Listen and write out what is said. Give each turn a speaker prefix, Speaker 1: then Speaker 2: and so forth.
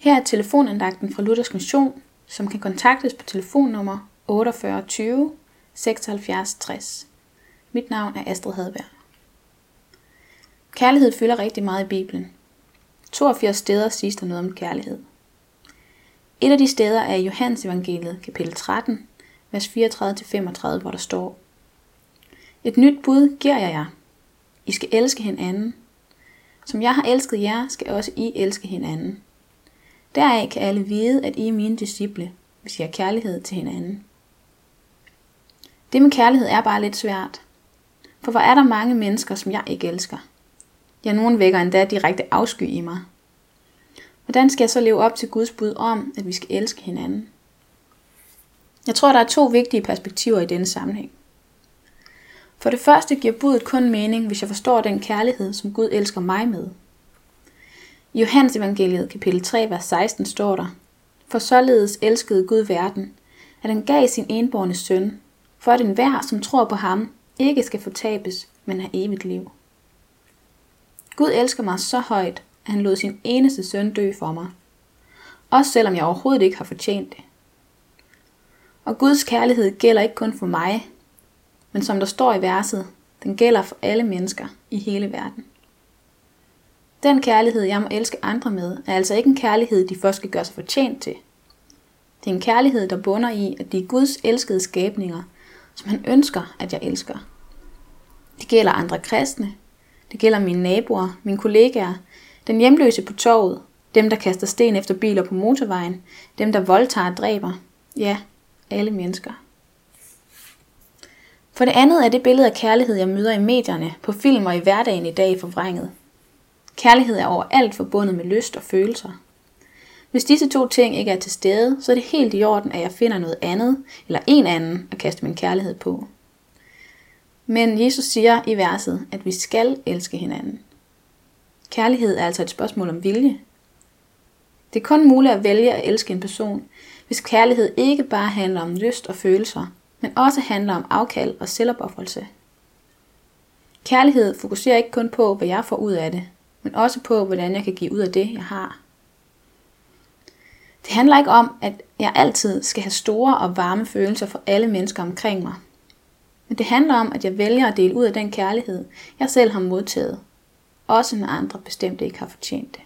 Speaker 1: Her er telefonandagten fra Luthers Mission, som kan kontaktes på telefonnummer 48 20 76 60. Mit navn er Astrid Hadberg. Kærlighed fylder rigtig meget i Bibelen. 82 steder siges der noget om kærlighed. Et af de steder er i Johannes evangeliet, kapitel 13, vers 34-35, hvor der står, Et nyt bud giver jeg jer. I skal elske hinanden. Som jeg har elsket jer, skal også I elske hinanden. Deraf kan alle vide, at I er mine disciple, hvis I har kærlighed til hinanden. Det med kærlighed er bare lidt svært. For hvor er der mange mennesker, som jeg ikke elsker? Ja, nogen vækker endda direkte afsky i mig. Hvordan skal jeg så leve op til Guds bud om, at vi skal elske hinanden? Jeg tror, der er to vigtige perspektiver i denne sammenhæng. For det første giver budet kun mening, hvis jeg forstår den kærlighed, som Gud elsker mig med. I Johannes evangeliet kapitel 3, vers 16 står der, For således elskede Gud verden, at han gav sin enborne søn, for at enhver, som tror på ham, ikke skal fortabes, men have evigt liv. Gud elsker mig så højt, at han lod sin eneste søn dø for mig. Også selvom jeg overhovedet ikke har fortjent det. Og Guds kærlighed gælder ikke kun for mig, men som der står i verset, den gælder for alle mennesker i hele verden. Den kærlighed, jeg må elske andre med, er altså ikke en kærlighed, de først skal gøre sig fortjent til. Det er en kærlighed, der bunder i, at de er Guds elskede skabninger, som han ønsker, at jeg elsker. Det gælder andre kristne, det gælder mine naboer, mine kollegaer, den hjemløse på torvet, dem der kaster sten efter biler på motorvejen, dem der voldtager og dræber, ja, alle mennesker. For det andet er det billede af kærlighed, jeg møder i medierne, på film og i hverdagen i dag forvrænget. Kærlighed er overalt forbundet med lyst og følelser. Hvis disse to ting ikke er til stede, så er det helt i orden, at jeg finder noget andet, eller en anden, at kaste min kærlighed på. Men Jesus siger i verset, at vi skal elske hinanden. Kærlighed er altså et spørgsmål om vilje. Det er kun muligt at vælge at elske en person, hvis kærlighed ikke bare handler om lyst og følelser, men også handler om afkald og selvopoffrelse. Kærlighed fokuserer ikke kun på, hvad jeg får ud af det, men også på, hvordan jeg kan give ud af det, jeg har. Det handler ikke om, at jeg altid skal have store og varme følelser for alle mennesker omkring mig. Men det handler om, at jeg vælger at dele ud af den kærlighed, jeg selv har modtaget, også når andre bestemt ikke har fortjent det.